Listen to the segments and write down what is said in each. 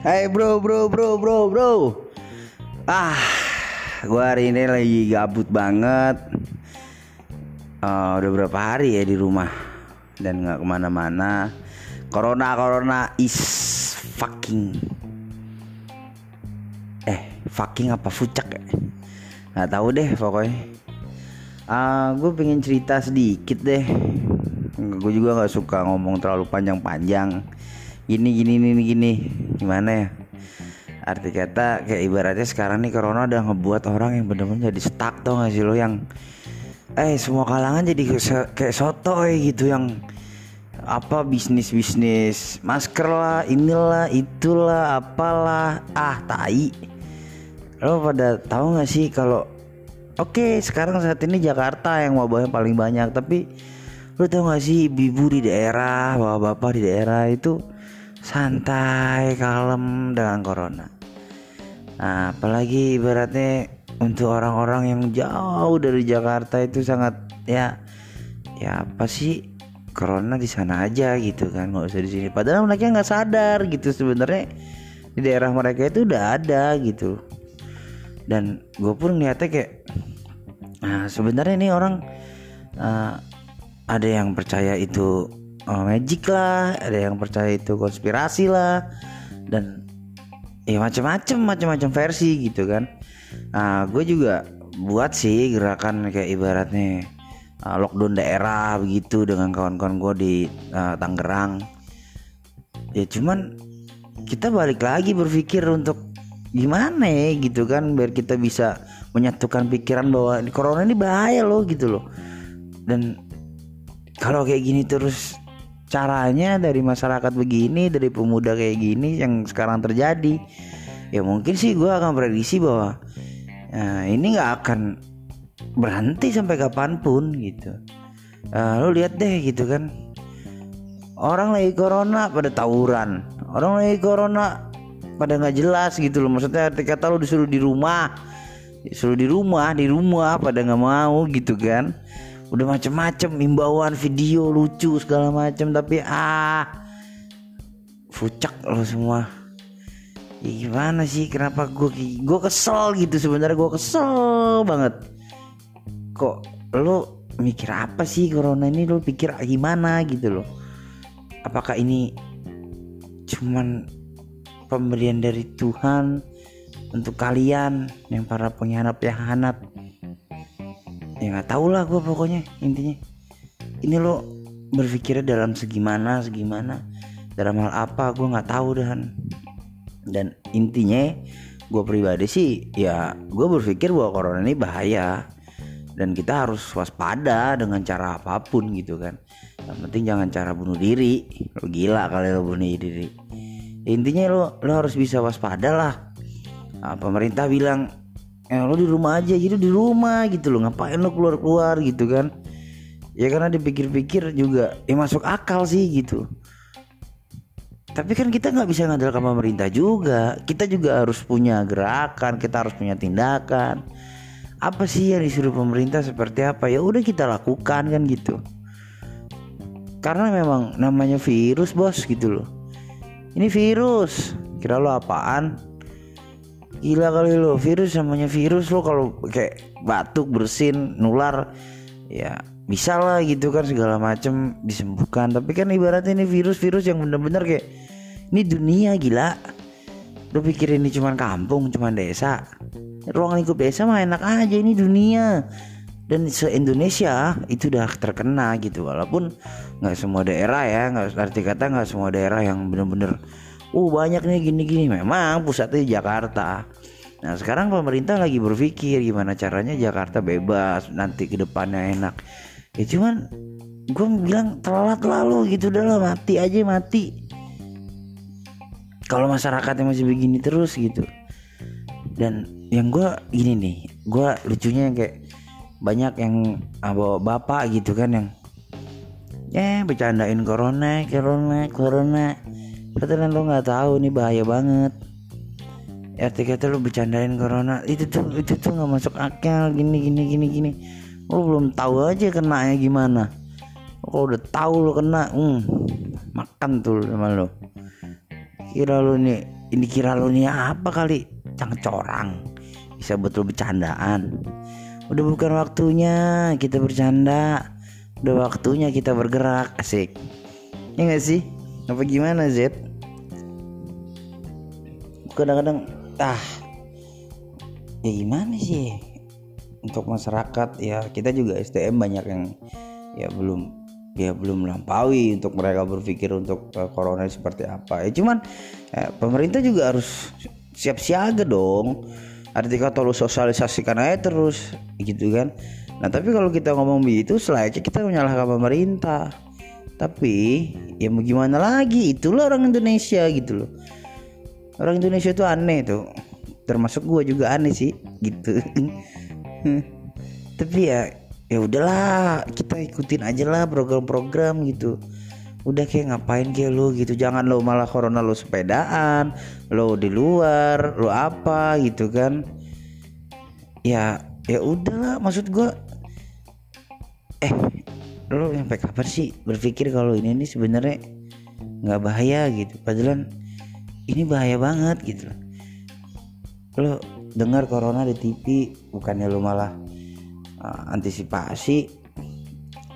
Hai bro bro bro bro bro. Ah Gua hari ini lagi gabut banget. Uh, Udah berapa hari ya di rumah Dan gak ke mana-mana. Corona corona is fucking. Eh fucking apa? Fucek ya? Gak tahu deh pokoknya. Uh, ah, Gue pengen cerita sedikit deh. Gue juga gak suka ngomong terlalu panjang-panjang gini gini gini gini. Gimana ya? Arti kata kayak ibaratnya sekarang nih corona udah ngebuat orang yang bener-bener jadi stuck tau gak sih lo? Yang eh semua kalangan jadi kayak sotoy gitu. Yang apa bisnis bisnis masker lah inilah itulah apalah. Ah tai. Lo pada tahu nggak sih kalau oke okay, sekarang saat ini Jakarta yang wabahnya paling banyak tapi lo tau gak sih ibu di daerah bapak-bapak di daerah itu santai kalem dengan corona. Nah, apalagi ibaratnya untuk orang-orang yang jauh dari Jakarta itu sangat ya ya apa sih corona di sana aja gitu kan nggak usah di sini. Padahal mereka nggak sadar gitu sebenarnya di daerah mereka itu udah ada gitu. Dan gue pun niatnya kayak nah sebenarnya ini orang uh, ada yang percaya itu oh, magic lah ada yang percaya itu konspirasi lah dan ya macam-macam macam-macam versi gitu kan. Nah gue juga buat sih gerakan kayak ibaratnya uh, lockdown daerah begitu dengan kawan-kawan gue di uh, Tangerang. Ya cuman kita balik lagi berpikir untuk gimana ya gitu kan biar kita bisa menyatukan pikiran bahwa corona ini bahaya loh gitu loh. Dan kalau kayak gini terus caranya dari masyarakat begini dari pemuda kayak gini yang sekarang terjadi ya mungkin sih gue akan prediksi bahwa uh, ini nggak akan berhenti sampai kapan pun gitu. Uh, lo lihat deh gitu kan. Orang lagi corona pada tawuran. Orang lagi corona pada nggak jelas gitu loh. Maksudnya arti kata lo disuruh di rumah disuruh di rumah di rumah pada nggak mau gitu kan udah macem-macem imbauan video lucu segala macem tapi ah fucak lo semua. Ya gimana sih kenapa gue gue kesel gitu sebenarnya gue kesel banget. Kok lo mikir apa sih corona ini? Lo pikir gimana gitu loh. Apakah ini cuman pemberian dari Tuhan untuk kalian yang para pengkhianat-pengkhianat ya nggak tau lah gue pokoknya intinya. Ini lo berpikirnya dalam segimana segimana dalam hal apa gue nggak tahu dan. Dan intinya gue pribadi sih ya gue berpikir bahwa corona ini bahaya. Dan kita harus waspada dengan cara apa pun gitu kan. Yang penting jangan cara bunuh diri. Lo gila kali lo bunuh diri. Intinya lo lo harus bisa waspada lah. Nah, pemerintah bilang eh lo di rumah aja jadi di rumah gitu loh. Ngapain lo keluar keluar gitu kan. Ya karena dipikir-pikir juga ya masuk akal sih gitu. Tapi kan kita nggak bisa ngandalkan pemerintah juga. Kita juga harus punya gerakan kita harus punya tindakan. Apa sih yang disuruh pemerintah seperti apa? Ya udah kita lakukan kan gitu. Karena memang namanya virus bos gitu loh. Ini virus kira lo apaan Gila kali lo virus namanya virus lo kalau kayak batuk bersin nular ya bisa lah gitu kan segala macem disembuhkan. Tapi kan ibaratnya ini virus-virus yang bener-bener kayak ini dunia gila. Lo pikir ini cuman kampung cuman desa? Ruang lingkup desa mah enak aja ini dunia. Dan se Indonesia itu udah terkena gitu walaupun nggak semua daerah ya nggak arti kata nggak semua daerah yang bener-bener uh banyak nih gini-gini. Memang pusatnya Jakarta. Nah sekarang pemerintah lagi berpikir gimana caranya Jakarta bebas nanti ke depannya enak. Ya cuman gue bilang telat lalu gitu. Udah lah mati aja mati. Kalau masyarakatnya masih begini terus gitu. Dan yang gue gini nih gue lucunya yang kayak banyak yang bawa bapak gitu kan yang eh bercandain corona corona corona Padahal lo nggak tahu nih bahaya banget. RT kata lo bercandain corona itu tuh itu tuh nggak masuk akal gini gini gini gini. Lo belum tahu aja kena ya gimana. Kalau udah tahu lo kena, hmm, makan tuh sama lo. Kira lo nih ini kira lo nih apa kali cangcorang bisa betul bercandaan udah bukan waktunya kita bercanda udah waktunya kita bergerak asik ya gak sih apa gimana Z kadang-kadang ah ya gimana sih? Untuk masyarakat ya kita juga STM banyak yang ya belum ya belum melampaui untuk mereka berpikir untuk uh, corona seperti apa. Ya cuman eh, pemerintah juga harus siap siaga dong. Artinya kalau sosialisasikan aja terus gitu kan. Nah tapi kalau kita ngomong begitu selayaknya kita menyalahkan pemerintah tapi ya mau gimana lagi? Itulah orang Indonesia gitu loh. Orang Indonesia itu aneh tuh. Termasuk gue juga aneh sih gitu. Tapi ya ya udahlah kita ikutin aja lah program-program gitu. Udah kayak ngapain kayak lu gitu? Jangan lo malah corona lo sepedaan lo di luar lo apa gitu kan. Ya ya udahlah maksud gue eh lo sampai kapan sih berpikir kalau ini nih sebenarnya nggak bahaya gitu. Padahal ini bahaya banget gitu lo dengar corona di TV bukannya lo malah uh, antisipasi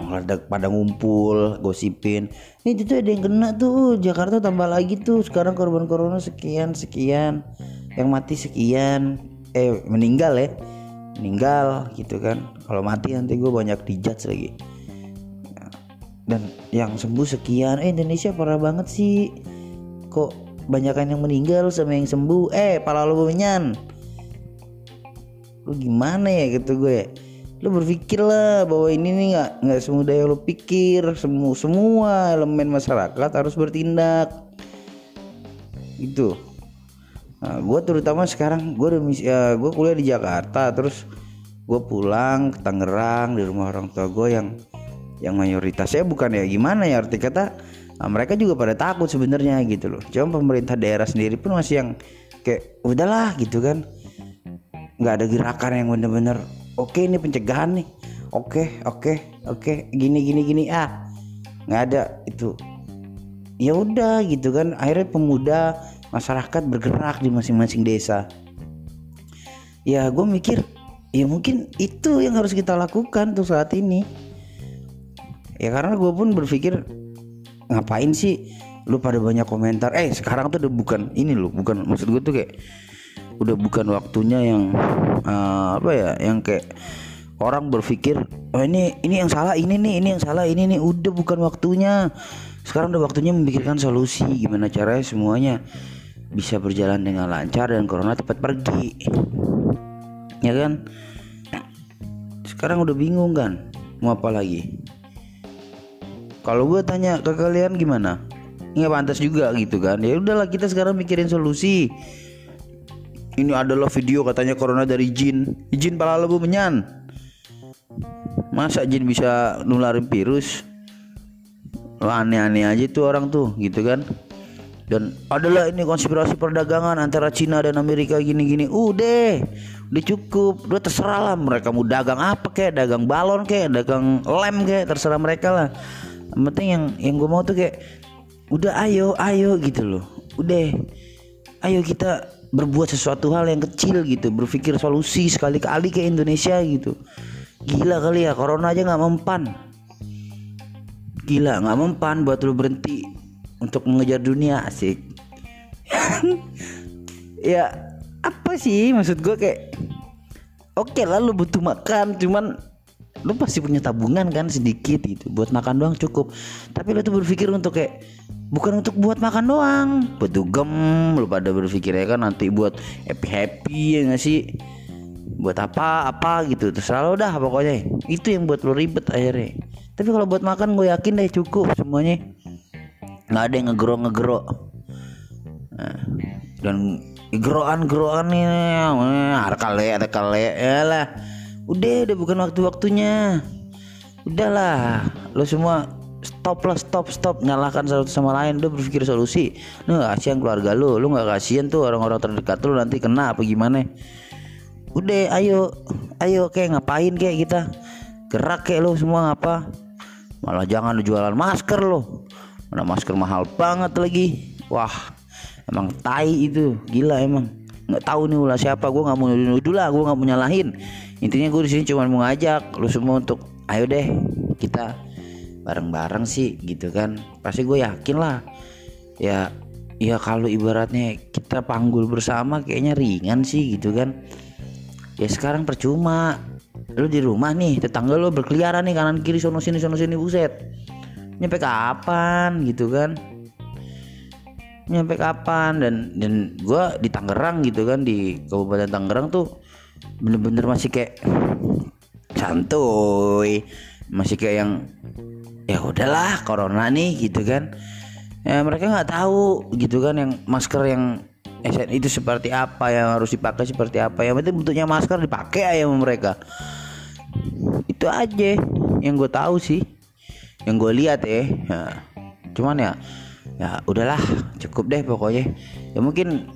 pada pada ngumpul gosipin. Ini itu ada yang kena tuh Jakarta tambah lagi tuh. Sekarang korban corona sekian sekian. Yang mati sekian. Eh meninggal ya. Meninggal gitu kan. Kalau mati nanti gue banyak dijudge lagi dan yang sembuh sekian. Eh Indonesia parah banget sih. Kok banyakan yang meninggal sama yang sembuh? Eh pala lo menyan lu gimana ya gitu gue? Lu berpikir lah bahwa ini nih nggak nggak semudah yang lu pikir. Semua semua elemen masyarakat harus bertindak. Itu nah, gue terutama sekarang gue udah ya, gue kuliah di Jakarta terus gue pulang ke Tangerang di rumah orang tua gue yang yang mayoritasnya bukan ya gimana ya arti kata nah, mereka juga pada takut sebenarnya gitu loh. Cuma pemerintah daerah sendiri pun masih yang kayak udahlah gitu kan. Nggak ada gerakan yang bener-bener oke ini pencegahan nih. Oke oke oke gini gini gini ah. Nggak ada itu. Ya udah gitu kan akhirnya pemuda masyarakat bergerak di masing-masing desa. Ya gue mikir ya mungkin itu yang harus kita lakukan tuh saat ini ya karena gue pun berpikir ngapain sih lu pada banyak komentar? Eh sekarang tuh udah bukan ini loh bukan maksud gue tuh kayak udah bukan waktunya yang uh, apa ya yang kayak orang berpikir oh ini ini yang salah ini nih ini yang salah ini nih. Udah bukan waktunya. Sekarang udah waktunya memikirkan solusi gimana caranya semuanya bisa berjalan dengan lancar dan corona cepat pergi. Ya kan? Sekarang udah bingung kan mau apa lagi kalau gue tanya ke kalian gimana? Nggak pantas juga gitu kan. Ya udahlah kita sekarang mikirin solusi. Ini adalah video katanya corona dari jin. Jin pala lebu menyan. Masa jin bisa nularin virus? Aneh-aneh aja tuh orang tuh gitu kan? Dan adalah ini konspirasi perdagangan antara Cina dan Amerika gini-gini. Udah udah cukup. Udah terserah lah mereka mau dagang apa kayak dagang balon kayak dagang lem kayak terserah mereka lah yang penting yang yang gue mau tuh kayak udah ayo ayo gitu loh. Udah ayo kita berbuat sesuatu hal yang kecil gitu. Berpikir solusi sekali-kali ke Indonesia gitu. Gila kali ya corona aja nggak mempan. Gila nggak mempan buat lu berhenti untuk mengejar dunia asik. Ya apa sih maksud gue kayak oke okay lah lu butuh makan cuman lu pasti punya tabungan kan sedikit gitu. Buat makan doang cukup. Tapi lu tuh berpikir untuk kayak bukan untuk buat makan doang. Buat dugem lu pada berpikir ya kan nanti buat happy happy ya gak sih? Buat apa apa gitu. Terserah lo dah pokoknya. Itu yang buat lo ribet akhirnya. Tapi kalau buat makan gue yakin deh cukup semuanya. Nggak ada yang ngegero ngegero nah, dan geroan geroan nih ada kale ada kale ya lah udah udah bukan waktu waktunya udahlah lo semua stop lah stop stop. Nyalakan satu sama lain udah berpikir solusi. Lu gak kasihan keluarga lu lu gak kasihan tuh orang-orang terdekat lu nanti kena apa gimana? Udah ayo ayo kayak ngapain kayak kita? Gerak kayak lu semua ngapa? Malah jangan lu jualan masker lo. Mana masker mahal banget lagi. Wah emang tai itu. Gila emang. Nggak tahu nih ulah siapa gue nggak mau nuduh lah gue nggak mau nyalahin intinya gue di sini cuma mau ngajak lu semua untuk ayo deh kita bareng-bareng sih gitu kan. Pasti gue yakin lah. Ya ya kalau ibaratnya kita panggul bersama kayaknya ringan sih gitu kan. Ya sekarang percuma. Lu di rumah nih tetangga lu berkeliaran nih kanan kiri sono sini sono sini buset. Nyampe kapan gitu kan. Nyampe kapan dan dan gue di Tangerang gitu kan di Kabupaten Tangerang tuh bener-bener masih kayak santuy. Masih kayak yang ya udahlah corona nih gitu kan. Ya mereka nggak tahu gitu kan yang masker yang SN itu seperti apa yang harus dipakai seperti apa. Yang penting bentuknya masker dipakai aja sama mereka. Itu aja yang gue tahu sih yang gue lihat ya. ya cuman ya ya udahlah cukup deh pokoknya. Ya mungkin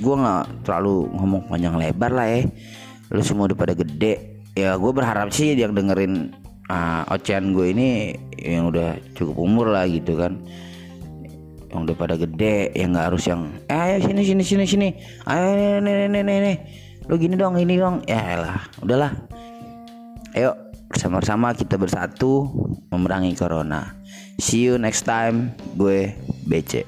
gue nggak terlalu ngomong panjang lebar lah ya lu semua udah pada gede. Ya gue berharap sih yang dengerin uh, ocehan gue ini yang udah cukup umur lah gitu kan. Yang udah pada gede yang nggak harus yang eh ayo sini sini sini sini. Ayo nih nih nih nih lu gini dong ini dong. Ya lah udahlah. Ayo bersama-sama kita bersatu memerangi corona. See you next time gue BC